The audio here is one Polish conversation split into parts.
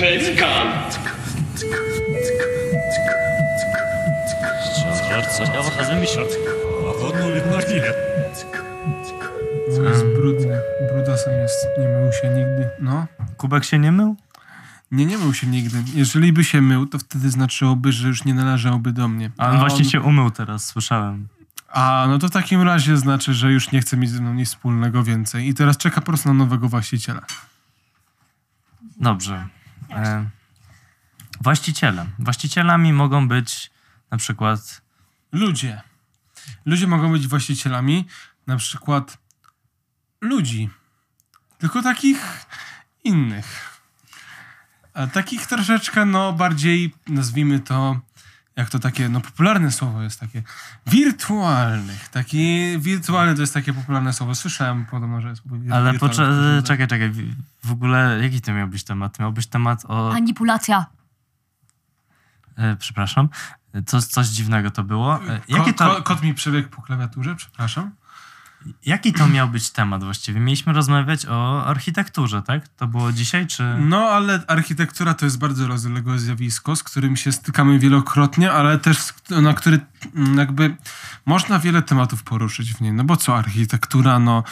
Pękan! Żarca, ja was wymyślam. A wodną lepartinę. To jest brudny. Brudasem jest. Nie mył się nigdy. No. Kubek się nie mył? Nie, nie mył się nigdy. Jeżeli by się mył, to wtedy znaczyłoby, że już nie należałby do mnie. A on właśnie się umył teraz, słyszałem. A, no to w takim razie znaczy, że już nie chce mieć ze mną nic wspólnego więcej i teraz czeka po prostu na nowego właściciela. Dobrze. E, właściciele. Właścicielami mogą być na przykład... Ludzie. Ludzie mogą być właścicielami na przykład ludzi. Tylko takich innych. Takich troszeczkę, no bardziej, nazwijmy to, jak to takie, no popularne słowo jest takie, wirtualnych. Taki wirtualny to jest takie popularne słowo. Słyszałem podobno, że jest Ale wirtualny poczekaj, czekaj, czekaj. W- ogóle jaki to miał być temat? Miał być temat o... Manipulacja. E, przepraszam. Coś, coś dziwnego to było. E, Ko, jaki, to, ko, kot mi przebiegł po klawiaturze, przepraszam. Jaki to miał być temat właściwie? Mieliśmy rozmawiać o architekturze, tak? To było dzisiaj, czy... No, ale architektura to jest bardzo rozległe zjawisko, z którym się stykamy wielokrotnie, ale też na który mm, jakby można wiele tematów poruszyć w niej. No bo co architektura, no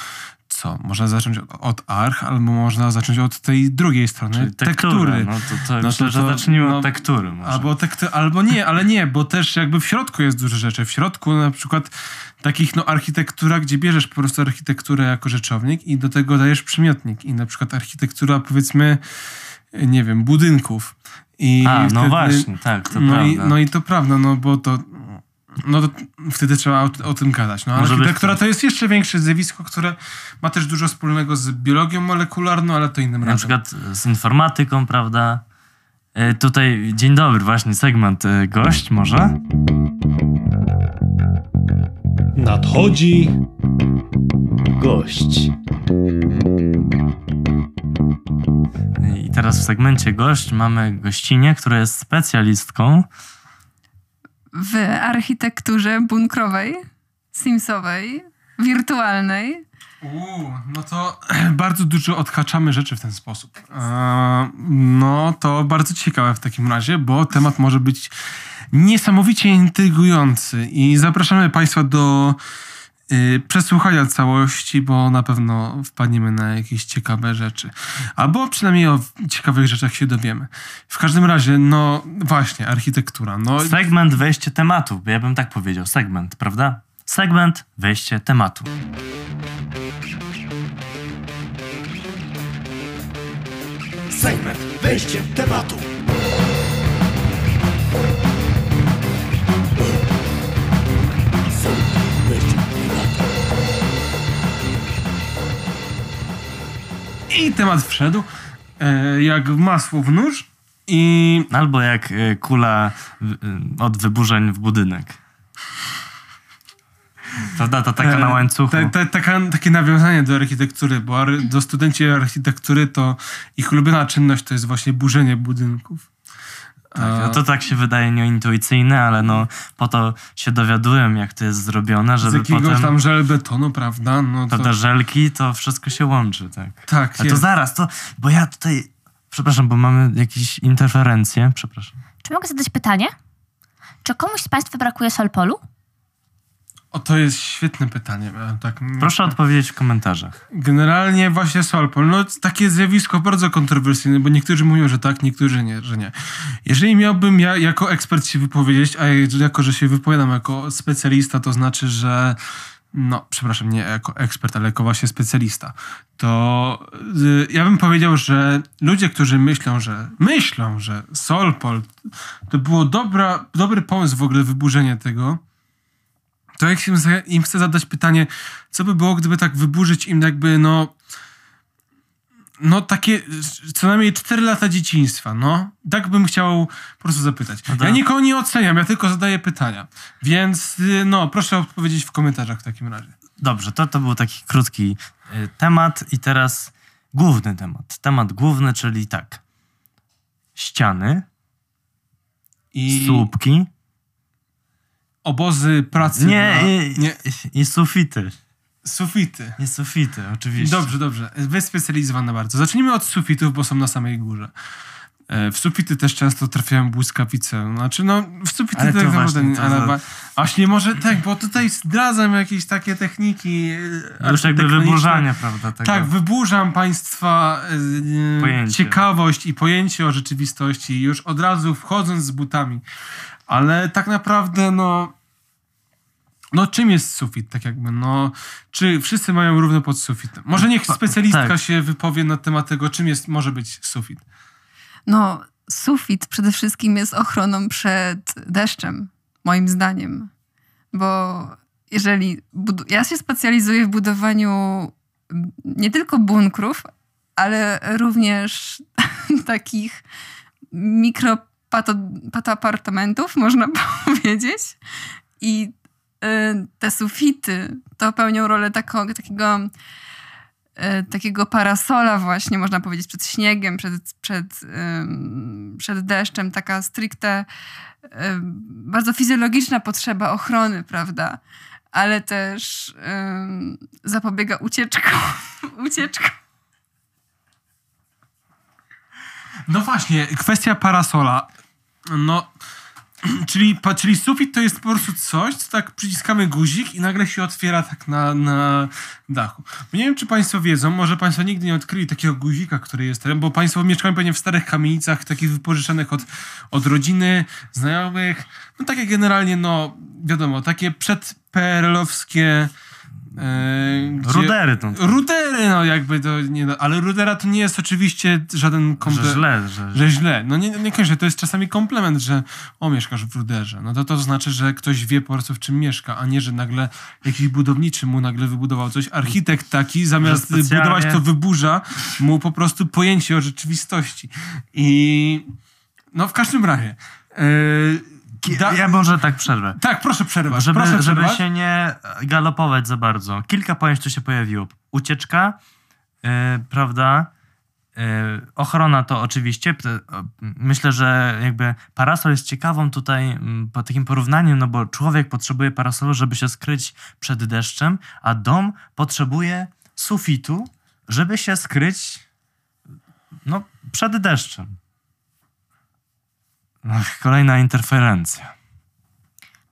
co? Można zacząć od, arch, albo można zacząć od tej drugiej strony, Czyli tektura. tektury. No to, to No myślę, to- że zacznijmy no, od tektury może. Albo, tekty, albo nie, ale nie, bo też jakby w środku jest dużo rzeczy. W środku na przykład takich no architektura, gdzie bierzesz po prostu architekturę jako rzeczownik i do tego dajesz przymiotnik. I na przykład architektura powiedzmy, nie wiem, budynków. I A, no wtedy- właśnie, tak, to no prawda. I, no i to prawda, no bo to no to wtedy trzeba o, o tym gadać. No, Może architektura to jest jeszcze większe zjawisko, które ma też dużo wspólnego z biologią molekularną, ale to innym Na razem. przykład z informatyką, prawda? E, Tutaj, dzień dobry, właśnie segment e, gość może. Nadchodzi gość. I teraz w segmencie gość mamy gościnię, która jest specjalistką. w architekturze bunkrowej, simsowej, wirtualnej. Uuu, no to bardzo dużo odhaczamy rzeczy w ten sposób. Eee, no to bardzo ciekawe w takim razie, bo temat może być niesamowicie intrygujący i zapraszamy Państwa do y, przesłuchania całości, bo na pewno wpadniemy na jakieś ciekawe rzeczy. Albo przynajmniej o ciekawych rzeczach się dowiemy. W każdym razie, no właśnie, architektura. No, Segment wejście tematu, ja bym tak powiedział, segment, prawda? Segment wejście tematu. Segment wejście tematu. I temat wszedł e, jak masło w nóż i Albo jak e, kula e, od wyburzeń w budynek. Prawda? To taka na łańcuchu. Ta, ta, taka, takie nawiązanie do architektury, bo ar, do studenci architektury to ich ulubiona czynność to jest właśnie burzenie budynków. Tak, no to tak się wydaje nieintuicyjne, ale no po to się dowiaduję, jak to jest zrobione, Z żeby jakiegoś potem... tam żelbetonu, prawda? No to, Prawda, żelki, to wszystko się łączy, tak. tak, Ale to jest. zaraz, to... Bo ja tutaj... Przepraszam, bo mamy jakieś interferencje. Przepraszam. Czy mogę zadać pytanie? Czy komuś z Państwa brakuje Solpolu? O, to jest świetne pytanie. Tak, Proszę odpowiedzieć w komentarzach. Generalnie właśnie Solpol, no takie zjawisko bardzo kontrowersyjne, bo niektórzy mówią, że tak, niektórzy nie, że nie. Jeżeli miałbym ja jako ekspert się wypowiedzieć, a jako, że się wypowiadam jako specjalista, to znaczy, że no, przepraszam, nie jako ekspert, ale jako właśnie specjalista, to y, ja bym powiedział, że ludzie, którzy myślą, że myślą, że Solpol to było dobra, dobry pomysł w ogóle wyburzenie tego, to jak się im chcę zadać pytanie, co by było, gdyby tak wyburzyć im jakby, no, no takie co najmniej 4 lata dzieciństwa, no. Tak bym chciał po prostu zapytać. No Ja tak. nikogo nie oceniam, ja tylko zadaję pytania. Więc, y, no, proszę odpowiedzieć w komentarzach w takim razie. Dobrze, to, to był taki krótki y, temat i teraz główny temat. Temat główny, czyli tak. Ściany, I słupki obozy pracy nie, na... i, nie, i sufity. sufity. I sufity, oczywiście. Dobrze, dobrze. Wyspecjalizowane bardzo. Zacznijmy od sufitów, bo są na samej górze. E, W sufity też często trafiają błyskawice. Znaczy, no, w sufity Ale tak naprawdę nie, ale za- Właśnie może tak, bo tutaj zdradzam jakieś takie techniki. e, Już jakby wyburzania, prawda? Tego. Tak, wyburzam państwa e, Pojęcie. ciekawość i pojęcie o rzeczywistości już od razu wchodząc z butami. Ale tak naprawdę, no. No, czym jest sufit, tak jakby, no, czy wszyscy mają równo pod sufitem? Może niech specjalistka tak. się wypowie na temat tego, czym jest, może być sufit. No, sufit przede wszystkim jest ochroną przed deszczem, moim zdaniem. Bo jeżeli. Budu- ja się specjalizuję w budowaniu nie tylko bunkrów, ale również takich mikropatoapartamentów, można powiedzieć. I te sufity to pełnią rolę taką, takiego e, takiego parasola właśnie, można powiedzieć, przed śniegiem, przed, przed, przed deszczem, taka stricte ym, bardzo fizjologiczna potrzeba ochrony, prawda? Ale też zapobiega ucieczkom. ucieczkom. No właśnie, kwestia parasola. No, czyli, czyli sufit to jest po prostu coś, co tak przyciskamy guzik i nagle się otwiera tak na, na dachu. Nie wiem, czy państwo wiedzą, może państwo nigdy nie odkryli takiego guzika, który jest tam, bo państwo mieszkają pewnie w starych kamienicach, takich wypożyczonych od, od rodziny, znajomych. No takie generalnie, no wiadomo, takie przedPRL-owskie... e, gdzie- Rudery to. Rudery, no jakby to nie... Ale rudera to nie jest oczywiście żaden Że kompletny... źle, że, Że źle. No nie, nie koniecznie, to jest czasami komplement, że o, mieszkasz w ruderze. No to to znaczy, że ktoś wie po prostu w czym mieszka, a nie, że nagle jakiś budowniczy mu nagle wybudował coś. Architekt taki, zamiast Że specjalnie- budować to wyburza mu po prostu pojęcie o rzeczywistości. I no w każdym razie. Yy, da- Ja może tak przerwę. Tak, proszę przerwać. Żeby, proszę żeby przerwać. się nie galopować za bardzo. Kilka pojęć tu się pojawiło. Ucieczka, e, prawda? E, ochrona to oczywiście. Myślę, że jakby parasol jest ciekawą tutaj mm, po takim porównaniu, no bo człowiek potrzebuje parasolu, żeby się skryć przed deszczem, a dom potrzebuje sufitu, żeby się skryć no, przed deszczem. Ach, kolejna interferencja.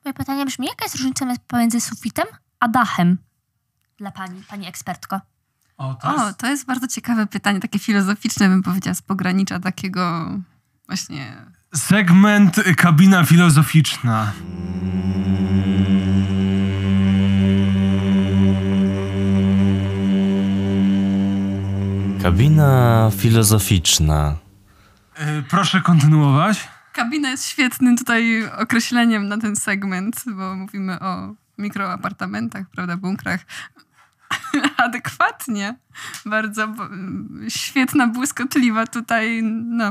Moje pytanie brzmi, jaka jest różnica pomiędzy sufitem a dachem? Dla pani, pani ekspertko. O, to O, jest... to jest bardzo ciekawe pytanie, takie filozoficzne, bym powiedziała, z pogranicza takiego właśnie Segment y, kabina filozoficzna. Kabina filozoficzna. Yy, proszę kontynuować. Kabina jest świetnym tutaj określeniem na ten segment, bo mówimy o mikroapartamentach, prawda, bunkrach. Adekwatnie. Bardzo świetna, błyskotliwa tutaj, no.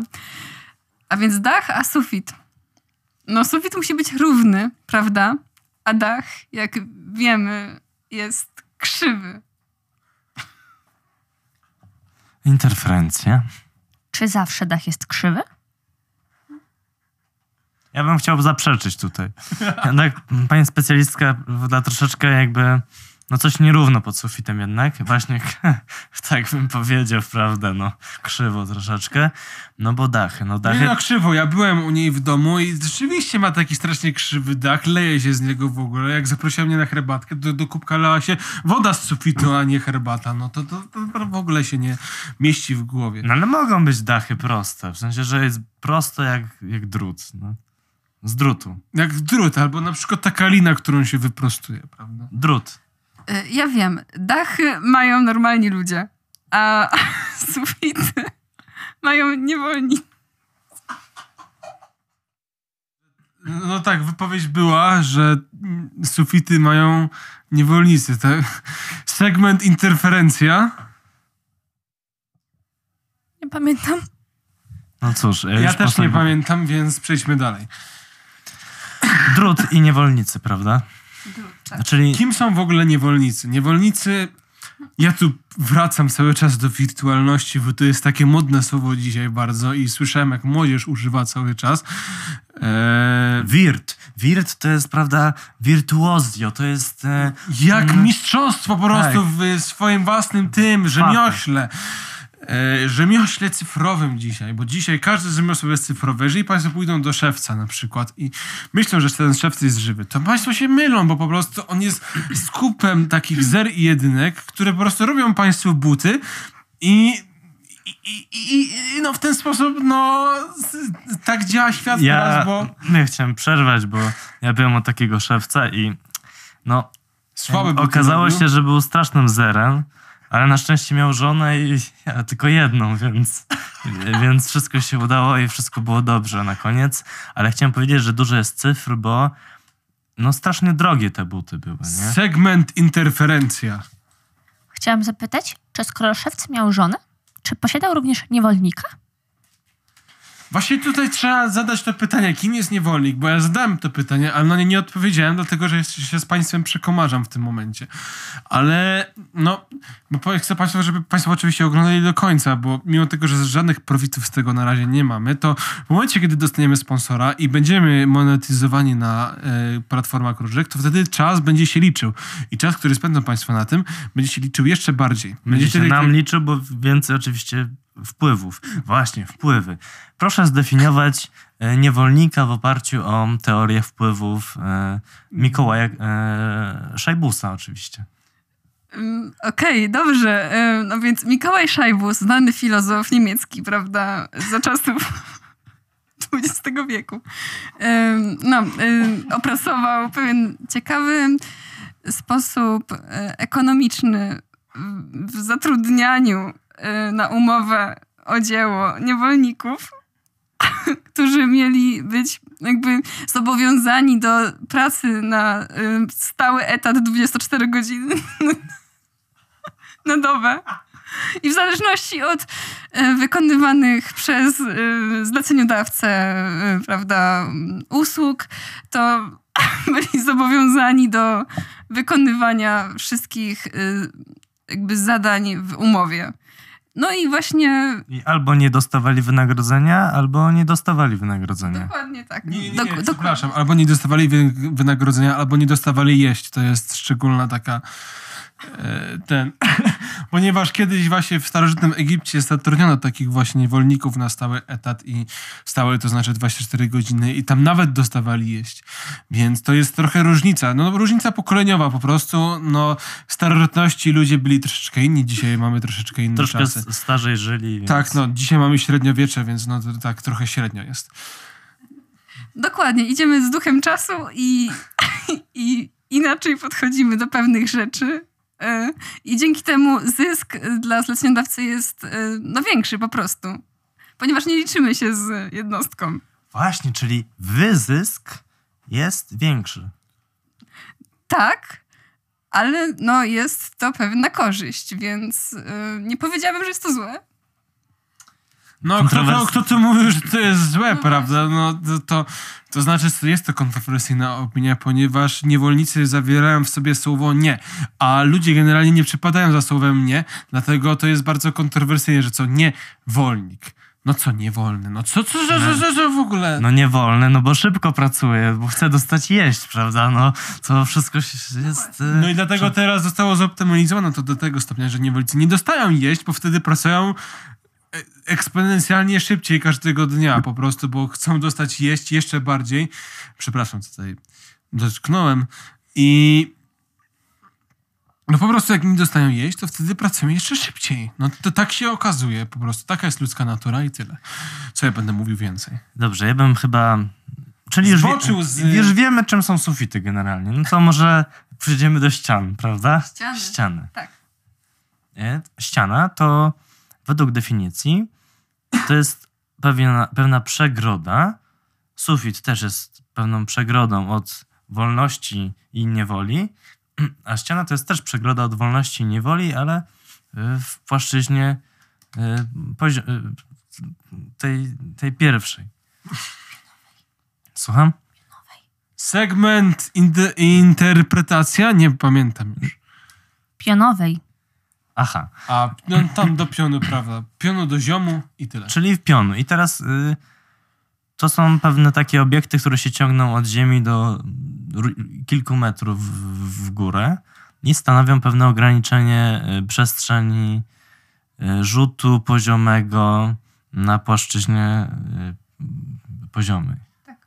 A więc dach, a sufit. No sufit musi być równy, prawda? A dach, jak wiemy, jest krzywy. Interferencja. Czy zawsze dach jest krzywy? Ja bym chciał zaprzeczyć tutaj. Jednak pani specjalistka da troszeczkę jakby, no coś nierówno pod sufitem jednak. Właśnie tak bym powiedział, prawda, no krzywo troszeczkę. No bo dachy, no Nie dachy... no, krzywo. Ja byłem u niej w domu i rzeczywiście ma taki strasznie krzywy dach. Leje się z niego w ogóle. Jak zaprosiła mnie na herbatkę, do, do kubka lała się woda z sufitu, a nie herbata. No to, to, to w ogóle się nie mieści w głowie. No ale mogą być dachy proste, w sensie, że jest prosto jak, jak drut, no. Z drutu. Jak drut, albo na przykład taka lina, którą się wyprostuje, prawda? Drut. Y, Ja wiem, dachy mają normalni ludzie, a sufity mają niewolni. No tak, wypowiedź była, że sufity mają niewolnicy, tak? Segment interferencja. Nie pamiętam. No cóż, Ja już też nie pamiętam, więc przejdźmy dalej. Drut i niewolnicy, prawda? Czyli Kim są w ogóle niewolnicy? Niewolnicy. Ja tu wracam cały czas do wirtualności, bo to jest takie modne słowo dzisiaj bardzo i słyszałem, jak młodzież używa cały czas. Eee, wirt. Wirt to jest, prawda, wirtuozio, to jest... E, jak Mm. mistrzostwo po prostu Tak. w swoim własnym tym rzemiośle. e, rzemiośle cyfrowym dzisiaj, bo dzisiaj każde rzemiosło jest cyfrowe. Jeżeli państwo pójdą do szewca na przykład i myślą, że ten szewc jest żywy, to państwo się mylą, bo po prostu on jest skupem takich zer i jedynek, które po prostu robią państwu buty i i, i, i, no w ten sposób, no tak działa świat Ja teraz, bo nie chciałem przerwać, bo ja byłem od takiego szewca i no słabe buty okazało się, że był strasznym zerem, ale na szczęście miał żonę i ja tylko jedną, więc, więc wszystko się udało i wszystko było dobrze na koniec. Ale chciałem powiedzieć, że dużo jest cyfr, bo no strasznie drogie te buty były, nie? Segment interferencja. Chciałam zapytać, czy skoro szewc miał żonę, czy posiadał również niewolnika? Właśnie tutaj trzeba zadać to pytanie, kim jest niewolnik, bo ja zadałem to pytanie, ale na nie nie odpowiedziałem, dlatego że się z państwem przekomarzam w tym momencie. Ale no, bo chcę państwu, żeby państwo oczywiście oglądali do końca, bo mimo tego, że żadnych profitów z tego na razie nie mamy, to w momencie, kiedy dostaniemy sponsora i będziemy monetyzowani na e, platformach różnych, to wtedy czas będzie się liczył. I czas, który spędzą państwo na tym, będzie się liczył jeszcze bardziej. Będzie się wtedy- nam liczył, bo więcej oczywiście wpływów. Właśnie, wpływy. Proszę zdefiniować e, niewolnika w oparciu o teorię wpływów e, Mikołaja e, Szajbusa oczywiście. Ym, Okej, dobrze. Ym, No więc Mikołaj Szajbus, znany filozof niemiecki, prawda, za czasów XX wieku, no, opracował pewien ciekawy sposób ekonomiczny w- zatrudnianiu na umowę o dzieło niewolników, którzy mieli być jakby zobowiązani do pracy na y, stały etat 24 godziny na dobę. I w zależności od e, wykonywanych przez zleceniodawcę, prawda, usług, to byli zobowiązani do wykonywania wszystkich jakby zadań w umowie. No i właśnie I albo nie dostawali wynagrodzenia, albo nie dostawali wynagrodzenia. dokładnie tak. Nie, nie, nie, Dok- przepraszam. Albo nie dostawali wy- wynagrodzenia, albo nie dostawali jeść. To jest szczególna taka ten... Ponieważ kiedyś właśnie w starożytnym Egipcie zatrudniono takich właśnie niewolników na stały etat i stały to znaczy 24 godziny i tam nawet dostawali jeść. Więc to jest trochę różnica. No różnica pokoleniowa po prostu. No w starożytności ludzie byli troszeczkę inni, dzisiaj mamy troszeczkę inne Troszkę czasy. s- starzej żyli. Więc... Tak, no dzisiaj mamy średniowiecze, więc no to tak trochę średnio jest. Dokładnie, idziemy z duchem czasu i, i inaczej podchodzimy do pewnych rzeczy. E, I dzięki temu zysk dla zleceniodawcy jest e, no, większy po prostu. Ponieważ nie liczymy się z jednostką. Właśnie, czyli wyzysk jest większy. Tak, ale no, jest to pewna korzyść, więc e, nie powiedziałabym, że jest to złe. No, kto, Kontrowers- to, kto tu mówił, że to jest złe, prawda? No, to, to, to znaczy, że jest to kontrowersyjna opinia, ponieważ niewolnicy zawierają w sobie słowo nie, a ludzie generalnie nie przypadają za słowem nie, dlatego to jest bardzo kontrowersyjne, że co niewolnik. No co niewolny? No co, co, co, co, co, co w ogóle? No nie wolny, no bo szybko pracuje, bo chce dostać jeść, prawda? No to wszystko jest... e, No i dlatego teraz zostało zoptymalizowane to do tego stopnia, że niewolnicy nie dostają jeść, bo wtedy pracują eksponencjalnie szybciej każdego dnia po prostu, bo chcą dostać jeść jeszcze bardziej. Przepraszam, tutaj dotknąłem. I no po prostu jak nie dostają jeść, to wtedy pracują jeszcze szybciej. No to tak się okazuje po prostu. Taka jest ludzka natura i tyle. Co ja będę mówił więcej? Dobrze, ja bym chyba... Czyli już, wie, z- już wiemy, czym są sufity generalnie. No to może przejdziemy do ścian, prawda? Ściany. Ściany. Tak. Nie? Ściana to według definicji to jest pewna, pewna przegroda. Sufit też jest pewną przegrodą od wolności i niewoli, a ściana to jest też przegroda od wolności i niewoli, ale y, w płaszczyźnie y, y, tej, tej pierwszej. Słucham? Segment interpretacja? Nie pamiętam już. Pionowej. Aha. A no, tam do pionu, prawda? Pionu do ziomu i tyle. Czyli w pionu. I teraz y, to są pewne takie obiekty, które się ciągną od ziemi do r- kilku metrów w, w górę i stanowią pewne ograniczenie y, przestrzeni y, rzutu poziomego na płaszczyźnie y, poziomej. Tak.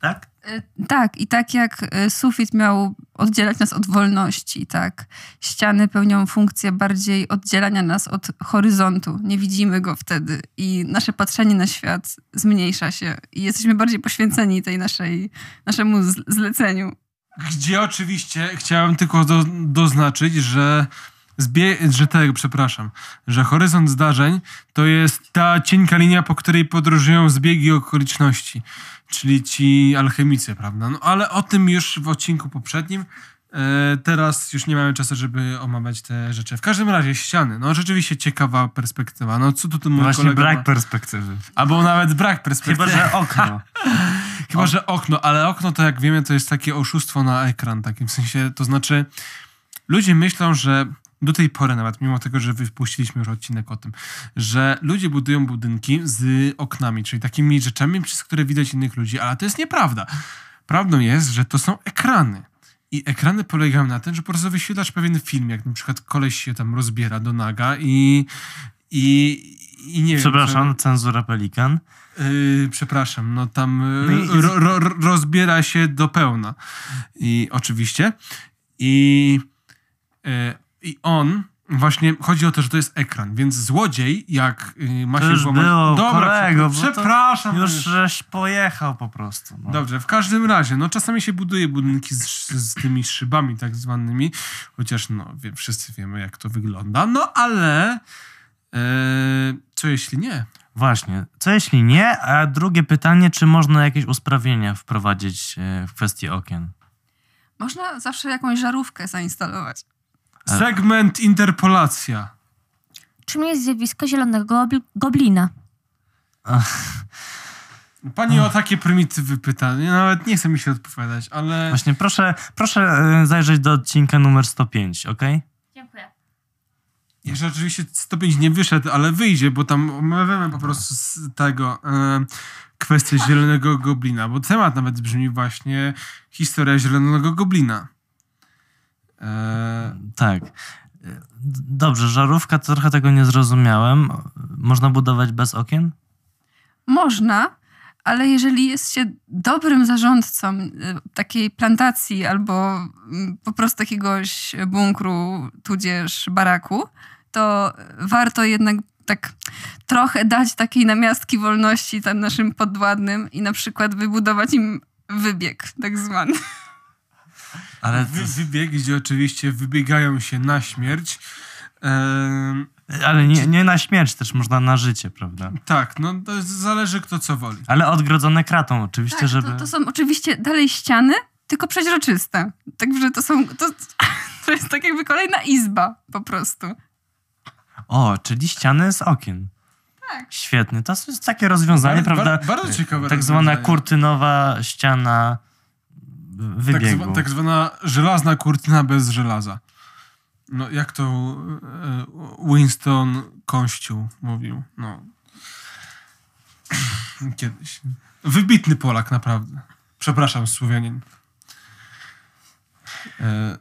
Tak? Y, Tak, i tak jak y, sufit miał oddzielać nas od wolności, tak, ściany pełnią funkcję bardziej oddzielania nas od horyzontu. Nie widzimy go wtedy i nasze patrzenie na świat zmniejsza się i jesteśmy bardziej poświęceni tej naszej, naszemu zleceniu. Gdzie oczywiście chciałem tylko do, doznaczyć, że zbie, że tego, przepraszam, że horyzont zdarzeń to jest ta cienka linia, po której podróżują zbiegi okoliczności, czyli ci alchemicy, prawda? No ale o tym już w odcinku poprzednim. E, teraz już nie mamy czasu, żeby omawiać te rzeczy. W każdym razie ściany. No rzeczywiście ciekawa perspektywa. No co tu ten mój Właśnie kolega brak ma? perspektywy. Albo nawet brak perspektywy. Chyba, że okno. Chyba, że okno, ale okno to jak wiemy, to jest takie oszustwo na ekran, takim sensie, to znaczy ludzie myślą, że do tej pory nawet, mimo tego, że wypuściliśmy już odcinek o tym, że ludzie budują budynki z oknami, czyli takimi rzeczami, przez które widać innych ludzi, ale to jest nieprawda. Prawdą jest, że to są ekrany. I ekrany polegają na tym, że po prostu wyświetlasz pewien film, jak na przykład koleś się tam rozbiera do naga i i, i nie wiem. Przepraszam, cenzura pelikan. Yy, przepraszam, no tam No yy, i- ro, ro, rozbiera się do pełna. I oczywiście. I, yy, I on właśnie chodzi o to, że to jest ekran, więc złodziej, jak yy, ma To się już włamać... było, Dobra, kolego, bo to przepraszam. Już już. żeś pojechał po prostu. No. Dobrze, w każdym razie, no czasami się buduje budynki z, z tymi szybami tak zwanymi, chociaż no wie, wszyscy wiemy jak to wygląda, no ale yy, co jeśli nie? Właśnie. Co jeśli nie? A drugie pytanie, czy można jakieś usprawnienia wprowadzić e, w kwestii okien? Można zawsze jakąś żarówkę zainstalować. Segment interpolacja. Czym jest zjawisko zielonego gobl- goblina? Pani o takie prymitywy pyta. Ja Nawet nie chce mi się odpowiadać, ale Właśnie, proszę, proszę e, zajrzeć do odcinka numer 105, ok? Dziękuję. jeszcze oczywiście 105 nie wyszedł, ale wyjdzie, bo tam omawiamy po prostu z tego e, kwestię zielonego goblina, bo temat nawet brzmi właśnie historia zielonego goblina. E, Tak. E, Dobrze, żarówka, trochę tego nie zrozumiałem. Można budować bez okien? Można, ale jeżeli jest się dobrym zarządcą y, takiej plantacji albo mm, po prostu jakiegoś bunkru, tudzież baraku, to warto jednak tak trochę dać takiej namiastki wolności tam naszym podwładnym i na przykład wybudować im wybieg tak zwany. Ale, wy, wybieg, gdzie oczywiście wybiegają się na śmierć. E, ale nie, nie na śmierć, też można na życie, prawda? tak, no to zależy kto co woli. Ale odgrodzone kratą oczywiście, Tak, żeby... to, to są oczywiście dalej ściany, tylko przeźroczyste. Także to są. To, to jest tak jakby kolejna izba po prostu. O, czyli ściany z okien. Tak. Świetnie. To jest takie rozwiązanie, Bardzo- prawda? bardzo- bardzo ciekawe Tak zwana kurtynowa ściana Tak, wybiegu. zwa, tak zwana żelazna kurtyna bez żelaza. No jak to e, Winston Kościół mówił. No. Kiedyś. Wybitny Polak, naprawdę. Przepraszam, Słowianin. E,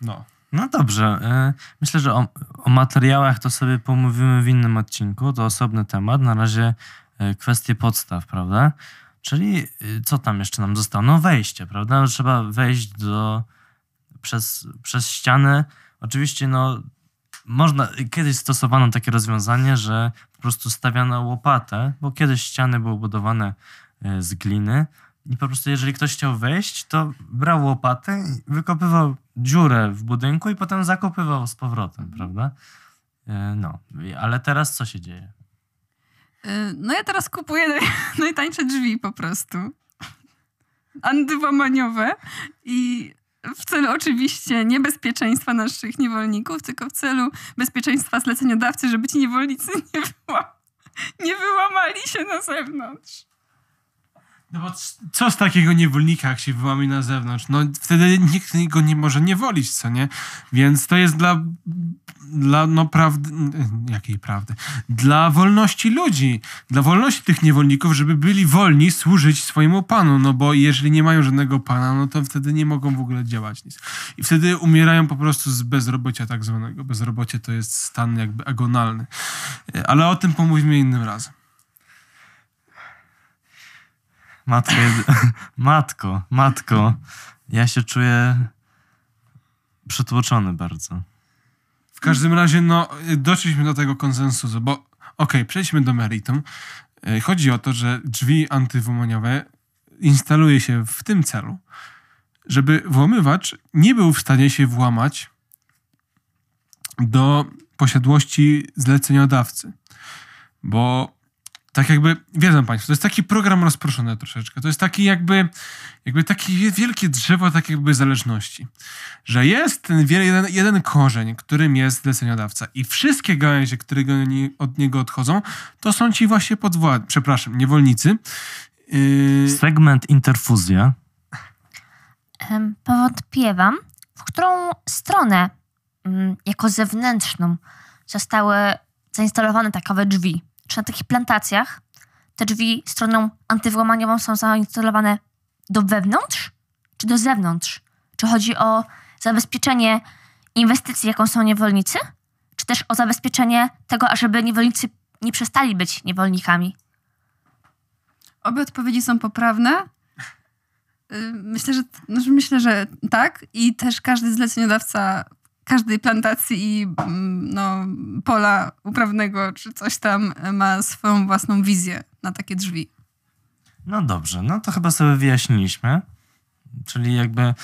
no. No dobrze. e, Myślę, że o, o materiałach to sobie pomówimy w innym odcinku. To osobny temat. Na razie kwestie podstaw, prawda? Czyli y, co tam jeszcze nam zostało? No wejście, prawda? Trzeba wejść do przez, przez ścianę. Oczywiście, no można, kiedyś stosowano takie rozwiązanie, że po prostu stawiano łopatę, bo kiedyś ściany były budowane e, z gliny i po prostu jeżeli ktoś chciał wejść, to brał łopatę, wykopywał dziurę w budynku i potem zakopywał z powrotem, prawda? No, ale teraz co się dzieje? Y, No ja teraz kupuję naj, najtańsze drzwi po prostu. Antyłamaniowe i w celu oczywiście nie bezpieczeństwa naszych niewolników, tylko w celu bezpieczeństwa zleceniodawcy, żeby ci niewolnicy nie, wyła, nie wyłamali się na zewnątrz. No bo co z takiego niewolnika, jak się wyłamie na zewnątrz? No wtedy nikt go nie może niewolić, co nie? Więc to jest dla dla no prawdy, jakiej prawdy? Dla wolności ludzi, dla wolności tych niewolników, żeby byli wolni służyć swojemu panu, no bo jeżeli nie mają żadnego pana, no to wtedy nie mogą w ogóle działać nic. I wtedy umierają po prostu z bezrobocia tak zwanego. Bezrobocie to jest stan jakby agonalny. Ale o tym pomówimy innym razem. Matko, matko, matko, ja się czuję przytłoczony bardzo. W każdym razie, no, doszliśmy do tego konsensusu, bo okej, przejdźmy do meritum. E, Chodzi o to, że drzwi antywłamaniowe instaluje się w tym celu, żeby włamywacz nie był w stanie się włamać do posiadłości zleceniodawcy. Bo tak jakby, wiedzą Państwo, to jest taki program rozproszony troszeczkę. To jest taki jakby, jakby takie wielkie drzewo tak jakby zależności. Że jest ten jeden, jeden korzeń, którym jest zleceniodawca i wszystkie gałęzie, które od niego odchodzą, to są ci właśnie podwładni, przepraszam, niewolnicy. Yy, Segment interfuzja. Powątpiewam, w którą stronę mm, jako zewnętrzną zostały zainstalowane takowe drzwi. Czy na takich plantacjach te drzwi stroną antywłamaniową są zainstalowane do wewnątrz, czy do zewnątrz? Czy chodzi o zabezpieczenie inwestycji, jaką są niewolnicy, czy też o zabezpieczenie tego, ażeby niewolnicy nie przestali być niewolnikami? Obie odpowiedzi są poprawne. Y, Myślę, że, znaczy myślę, że tak. I też każdy zleceniodawca każdej plantacji i mm, no, pola uprawnego czy coś tam ma swoją własną wizję na takie drzwi. No dobrze, no to chyba sobie wyjaśniliśmy. Czyli jakby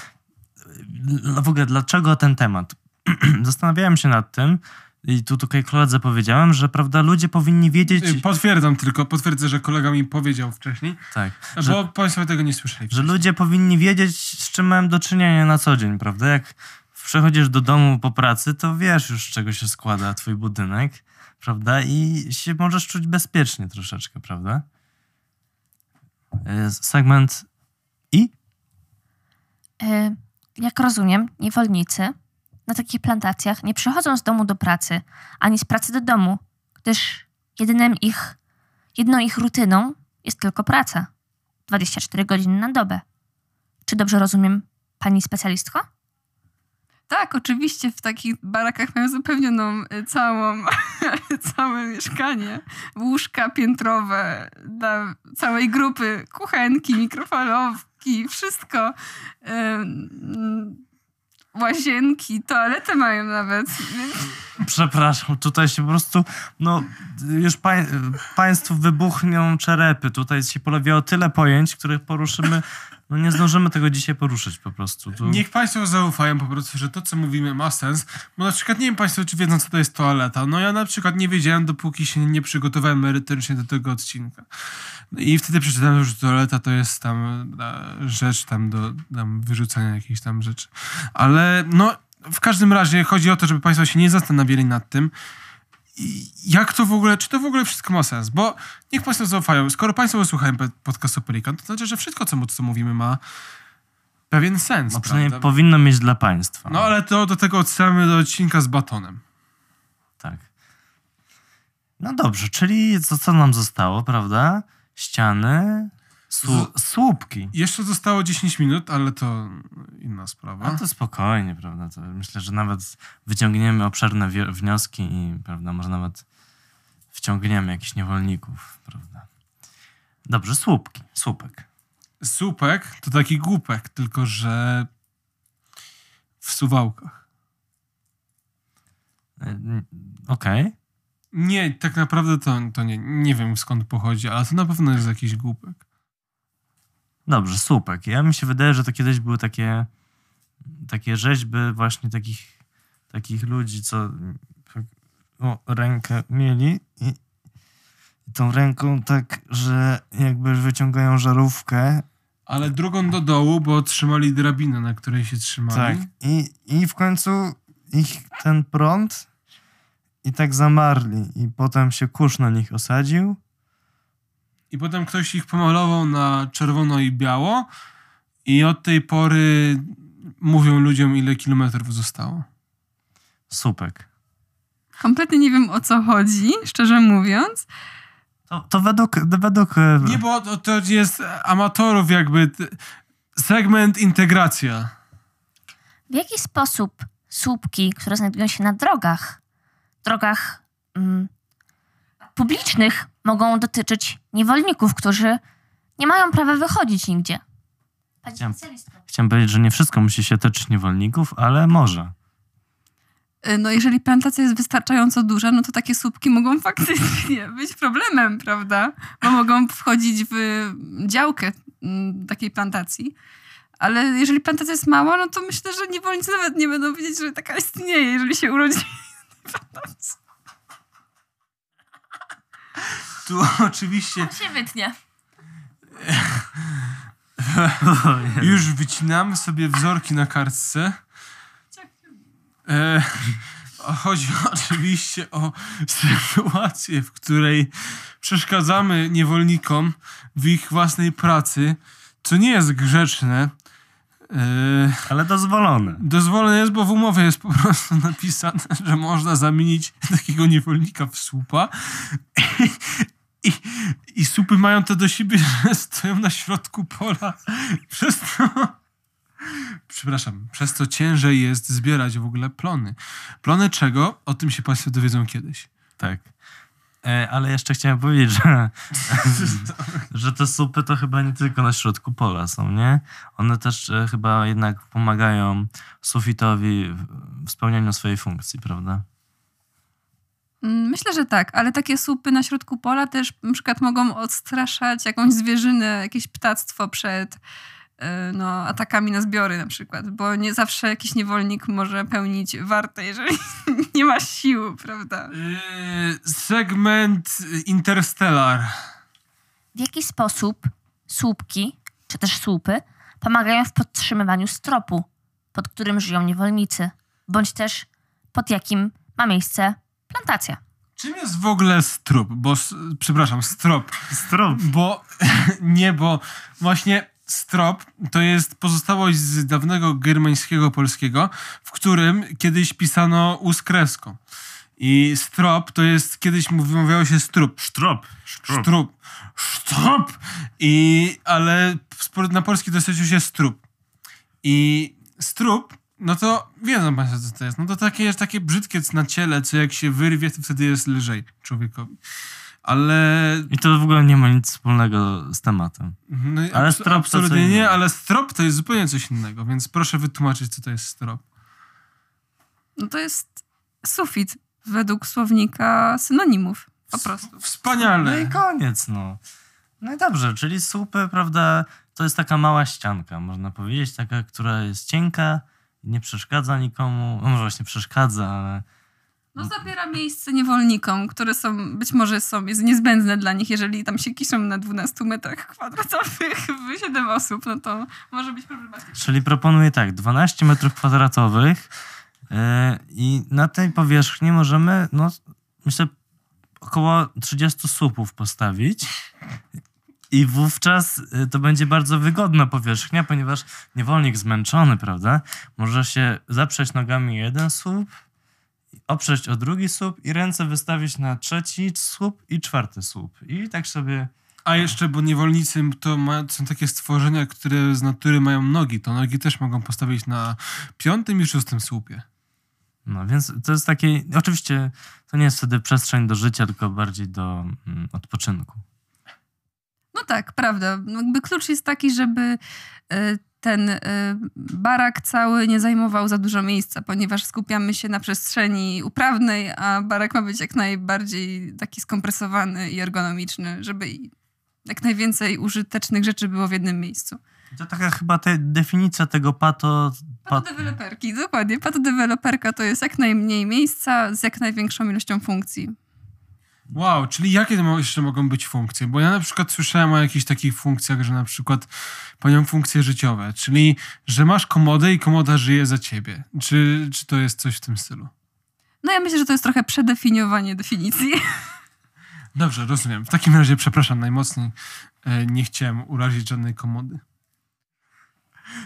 w ogóle dlaczego ten temat? Zastanawiałem się nad tym i tu tutaj koledze powiedziałem, że prawda, ludzie powinni wiedzieć... yy, potwierdzam tylko, potwierdzę, że kolega mi powiedział wcześniej, Tak, bo że, Państwo tego nie słyszeli. że ludzie powinni wiedzieć, z czym mają do czynienia na co dzień, prawda? Jak przychodzisz do domu po pracy, to wiesz już, z czego się składa twój budynek, prawda? I się możesz czuć bezpiecznie troszeczkę, prawda? E, Segment I? Y, Jak rozumiem, niewolnicy na takich plantacjach nie przychodzą z domu do pracy, ani z pracy do domu, gdyż jedynym ich, jedną ich rutyną jest tylko praca. 24 godziny na dobę. Czy dobrze rozumiem, pani specjalistko? Tak, oczywiście w takich barakach mają zapewnioną y, całą, całe mieszkanie, łóżka piętrowe dla całej grupy, kuchenki, mikrofalówki, wszystko. Ym, łazienki, toalety mają nawet. Przepraszam, tutaj się po prostu, no, już pań, państwu wybuchną czerepy. Tutaj się pojawiało tyle pojęć, których poruszymy, no nie zdążymy tego dzisiaj poruszyć po prostu. Tu... Niech Państwo zaufają po prostu, że to, co mówimy, ma sens. Bo na przykład nie wiem Państwo, czy wiedzą, co to jest toaleta. No ja na przykład nie wiedziałem, dopóki się nie przygotowałem merytorycznie do tego odcinka. No I wtedy przeczytałem, że toaleta to jest tam e, rzecz tam do tam wyrzucania jakichś tam rzeczy. Ale no, w każdym razie chodzi o to, żeby Państwo się nie zastanawiali nad tym, jak to w ogóle, czy to w ogóle wszystko ma sens? Bo niech Państwo zaufają, skoro Państwo wysłuchają podcastu Pelikan, to znaczy, że wszystko, co, co mówimy, ma pewien sens. No przynajmniej prawda? powinno mieć dla państwa. No ale to do tego odsyłamy do odcinka z batonem. Tak. No dobrze, czyli co, co nam zostało, prawda? Ściany, słu- słupki. Jeszcze zostało 10 minut, ale to inna sprawa. A to spokojnie, prawda? To myślę, że nawet wyciągniemy obszerne wnioski i, prawda, może nawet wciągniemy jakichś niewolników, prawda? Dobrze, słupki, słupek. Słupek to taki głupek, tylko że w suwałkach. Y, Okej. Nie, tak naprawdę to, to nie, nie wiem skąd pochodzi, ale to na pewno jest jakiś głupek. Dobrze, słupek. Ja mi się wydaje, że to kiedyś były takie, takie rzeźby właśnie takich, takich ludzi, co o, rękę mieli i, i tą ręką tak, że jakby wyciągają żarówkę. Ale drugą do dołu, bo trzymali drabinę, na której się trzymali. Tak. I, I w końcu ich ten prąd i tak zamarli. I potem się kurz na nich osadził. I potem ktoś ich pomalował na czerwono i biało i od tej pory mówią ludziom, ile kilometrów zostało. Słupek. Kompletnie nie wiem o co chodzi, szczerze mówiąc. To, to według, według e, Nie, bo to, to jest amatorów jakby segment integracja. W jaki sposób słupki, które znajdują się na drogach, drogach mm, publicznych, mogą dotyczyć niewolników, którzy nie mają prawa wychodzić nigdzie? Pani specjalistko. Chciałem powiedzieć, że nie wszystko musi się tyczyć niewolników, ale może. Y, No jeżeli plantacja jest wystarczająco duża, no to takie słupki mogą faktycznie być problemem, prawda? Bo mogą wchodzić w działkę mm, takiej plantacji. Ale jeżeli plantacja jest mała, no to myślę, że niewolnicy nawet nie będą wiedzieć, że taka istnieje, jeżeli się urodzi. Tu oczywiście się wytnie. już wycinamy sobie wzorki na kartce. E, chodzi oczywiście o sytuację, w której przeszkadzamy niewolnikom w ich własnej pracy, co nie jest grzeczne. E, Ale dozwolone. Dozwolone jest, bo w umowie jest po prostu napisane, że można zamienić takiego niewolnika w słupa. I, I słupy mają to do siebie, że stoją na środku pola. Przez to. Przepraszam, przez to ciężej jest zbierać w ogóle plony. Plony czego? O tym się Państwo dowiedzą kiedyś. Tak. E, ale jeszcze chciałem powiedzieć, że, że te supy to chyba nie tylko na środku pola są, nie? One też e, chyba jednak pomagają sufitowi w spełnianiu swojej funkcji, prawda? Mm, Myślę, że tak, ale takie słupy na środku pola też na przykład mogą odstraszać jakąś zwierzynę, jakieś ptactwo przed y, no, atakami na zbiory na przykład, bo nie zawsze jakiś niewolnik może pełnić wartę, jeżeli nie ma sił, prawda? Yy, segment Interstellar. W jaki sposób słupki, czy też słupy, pomagają w podtrzymywaniu stropu, pod którym żyją niewolnicy, bądź też pod jakim ma miejsce plantacja? Czym jest w ogóle strup? Bo, przepraszam, strop. Strop. Bo nie, bo właśnie strop to jest pozostałość z dawnego germańskiego polskiego, w którym kiedyś pisano uskreską. I strop to jest, kiedyś mówiło się strup. Strop. Strup. Strup. I, ale na polski dosyć się strup. I strup, no to wiedzą Państwo, co to jest. No to takie jest takie brzydkie na ciele, co jak się wyrwie, to wtedy jest lżej człowiekowi. Ale I to w ogóle nie ma nic wspólnego z tematem. no, i Ale abs- strop to co absolutnie nie, innego. ale strop to jest zupełnie coś innego, więc proszę wytłumaczyć, co to jest strop. No to jest sufit według słownika synonimów, po prostu. No i Wspaniale. koniec, no. No i dobrze, czyli słupy, prawda, to jest taka mała ścianka, można powiedzieć, taka, która jest cienka, nie przeszkadza nikomu, no może właśnie przeszkadza, ale No zabiera miejsce niewolnikom, które są, być może są, jest niezbędne dla nich, jeżeli tam się kiszą na 12 metrach kwadratowych w 7 osób, no to może być problematyczne. Czyli proponuję tak, 12 metrów kwadratowych yy, i na tej powierzchni możemy, no myślę, około 30 słupów postawić. I wówczas y, to będzie bardzo wygodna powierzchnia, ponieważ niewolnik zmęczony, prawda, może się zaprzeć nogami jeden słup, oprzeć o drugi słup i ręce wystawić na trzeci słup i czwarty słup. I tak sobie A jeszcze, bo niewolnicy to ma, są takie stworzenia, które z natury mają nogi. To nogi też mogą postawić na piątym i szóstym słupie. No więc to jest takie, oczywiście to nie jest wtedy przestrzeń do życia, tylko bardziej do mm, odpoczynku. No tak, prawda. Jakby klucz jest taki, żeby e, ten e, barak cały nie zajmował za dużo miejsca, ponieważ skupiamy się na przestrzeni uprawnej, a barak ma być jak najbardziej taki skompresowany i ergonomiczny, żeby jak najwięcej użytecznych rzeczy było w jednym miejscu. To taka chyba te, definicja tego pato... pat, Patodeweloperki, dokładnie. Patodeweloperka to jest jak najmniej miejsca z jak największą ilością funkcji. Wow, czyli jakie to jeszcze mogą być funkcje? Bo ja na przykład słyszałem o jakichś takich funkcjach, że na przykład mają funkcje życiowe, czyli że masz komodę i komoda żyje za ciebie. Czy, czy to jest coś w tym stylu? No ja myślę, że to jest trochę przedefiniowanie definicji. Dobrze, rozumiem. W takim razie przepraszam najmocniej. E, Nie chciałem urazić żadnej komody.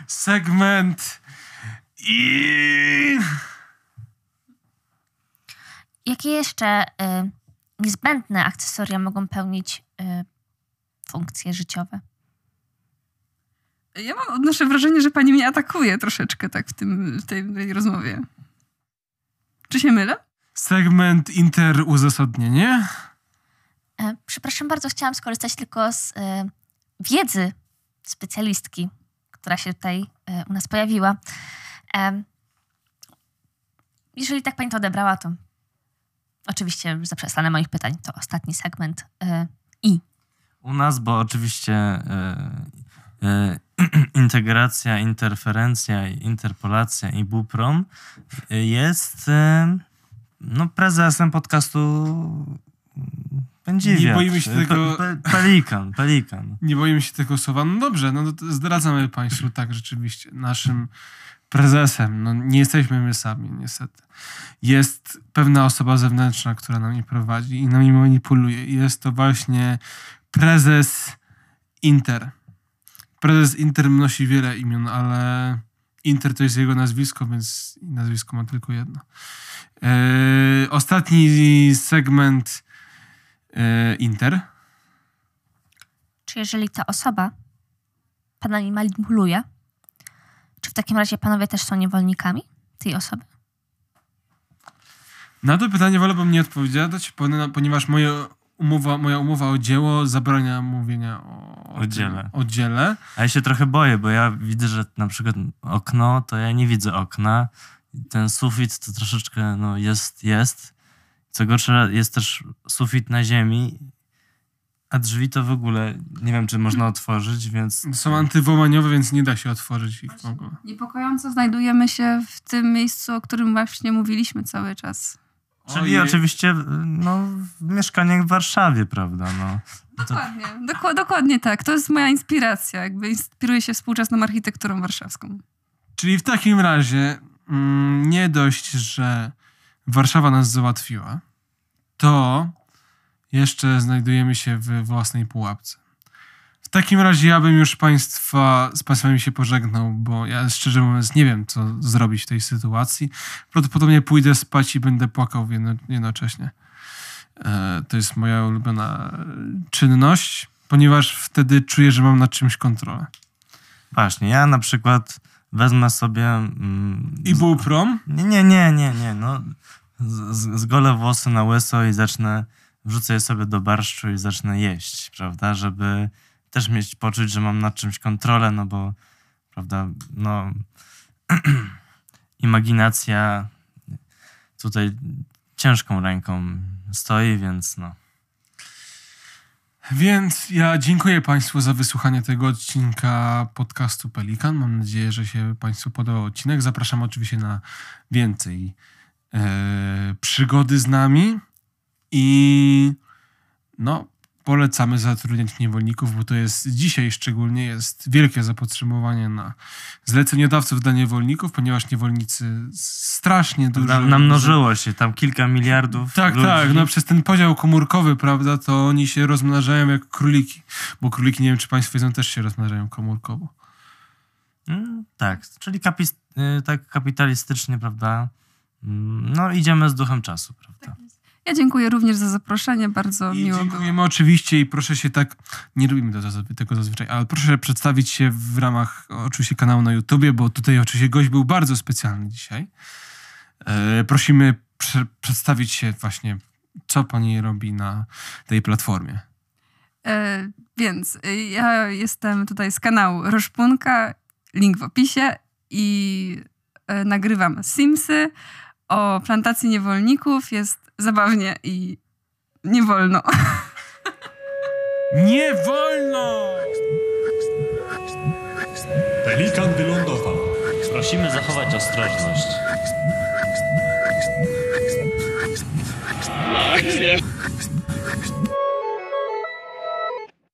Segment i... jakie jeszcze y, niezbędne akcesoria mogą pełnić y, funkcje życiowe? Ja mam, odnoszę wrażenie, że pani mnie atakuje troszeczkę tak w, tym, w tej, tej rozmowie. Czy się mylę? Segment interuzasadnienie. E, Przepraszam bardzo, chciałam skorzystać tylko z e, wiedzy specjalistki, która się tutaj e, u nas pojawiła. Jeżeli tak pani to odebrała, to oczywiście zaprzestanę moich pytań. To ostatni segment. E, I. U nas, bo oczywiście e, e, integracja, interferencja, interpolacja i buprom e, jest e, no, prezesem podcastu Pędziwiat. Nie boimy się Pe- tego- pe- Pelikan, pelikan. Nie boimy się tego słowa. No dobrze, no to zdradzamy Państwu tak rzeczywiście. Naszym prezesem, no nie jesteśmy my sami niestety. Jest pewna osoba zewnętrzna, która nami prowadzi i nami manipuluje. Jest to właśnie prezes Inter. Prezes Inter nosi wiele imion, ale Inter to jest jego nazwisko, więc nazwisko ma tylko jedno. Eee, ostatni segment e, Inter. Czy jeżeli ta osoba panami manipuluje, czy w takim razie panowie też są niewolnikami tej osoby? Na to pytanie wolałbym nie odpowiedzieć, ponieważ moje umowa, moja umowa o dzieło zabrania mówienia o, O dziele. O dziele. A ja się trochę boję, bo ja widzę, że na przykład okno, to ja nie widzę okna. Ten sufit to troszeczkę no, jest, jest. Co gorsza, jest też sufit na ziemi, a drzwi to w ogóle nie wiem, czy można otworzyć, więc Są antywołaniowe, więc nie da się otworzyć ich w ogóle. Niepokojąco znajdujemy się w tym miejscu, o którym właśnie mówiliśmy cały czas. Czyli Ojej. oczywiście no, mieszkanie w Warszawie, prawda? No. Dokładnie, doko- dokładnie tak. To jest moja inspiracja. Jakby inspiruję się współczesną architekturą warszawską. Czyli w takim razie mm, nie dość, że Warszawa nas załatwiła, to jeszcze znajdujemy się w własnej pułapce. W takim razie ja bym już państwa, z państwami się pożegnał, bo ja szczerze mówiąc nie wiem, co zrobić w tej sytuacji. Prawdopodobnie pójdę spać i będę płakał jedno, jednocześnie. E, to jest moja ulubiona e, czynność, ponieważ wtedy czuję, że mam nad czymś kontrolę. Właśnie, ja na przykład wezmę sobie... Mm, I był prom? Nie, nie, nie, nie, nie. No, z, z- zgolę włosy na łyso i zacznę, wrzucę je sobie do barszczu i zacznę jeść, prawda? Żeby też mieć, poczuć, że mam nad czymś kontrolę, no bo, prawda, no, imaginacja tutaj ciężką ręką stoi, więc no. Więc ja dziękuję Państwu za wysłuchanie tego odcinka podcastu Pelikan. Mam nadzieję, że się Państwu podobał odcinek. Zapraszam oczywiście na więcej e, przygody z nami i no, polecamy zatrudniać niewolników, bo to jest dzisiaj szczególnie jest wielkie zapotrzebowanie na zleceniodawców dla niewolników, ponieważ niewolnicy strasznie dużo... Nam, namnożyło się tam kilka miliardów Tak, ludzi. tak. No przez ten podział komórkowy, prawda, to oni się rozmnażają jak króliki. Bo króliki, nie wiem, czy państwo wiedzą, też się rozmnażają komórkowo. Mm, tak, czyli kapis, y, tak kapitalistycznie, prawda? Mm, No, idziemy z duchem czasu, prawda? Ja dziękuję również za zaproszenie. Bardzo I miło było. dziękujemy oczywiście i proszę się tak, nie robimy to tego zazwyczaj, ale proszę przedstawić się w ramach oczywiście kanału na YouTubie, bo tutaj oczywiście gość był bardzo specjalny dzisiaj. E, prosimy prze, przedstawić się właśnie, co pani robi na tej platformie. E, więc y, ja jestem tutaj z kanału Roszpunka, link w opisie i e, nagrywam Simsy o plantacji niewolników. Jest zabawnie i nie wolno. Nie wolno! Pelikan wylądował. Prosimy zachować ostrożność.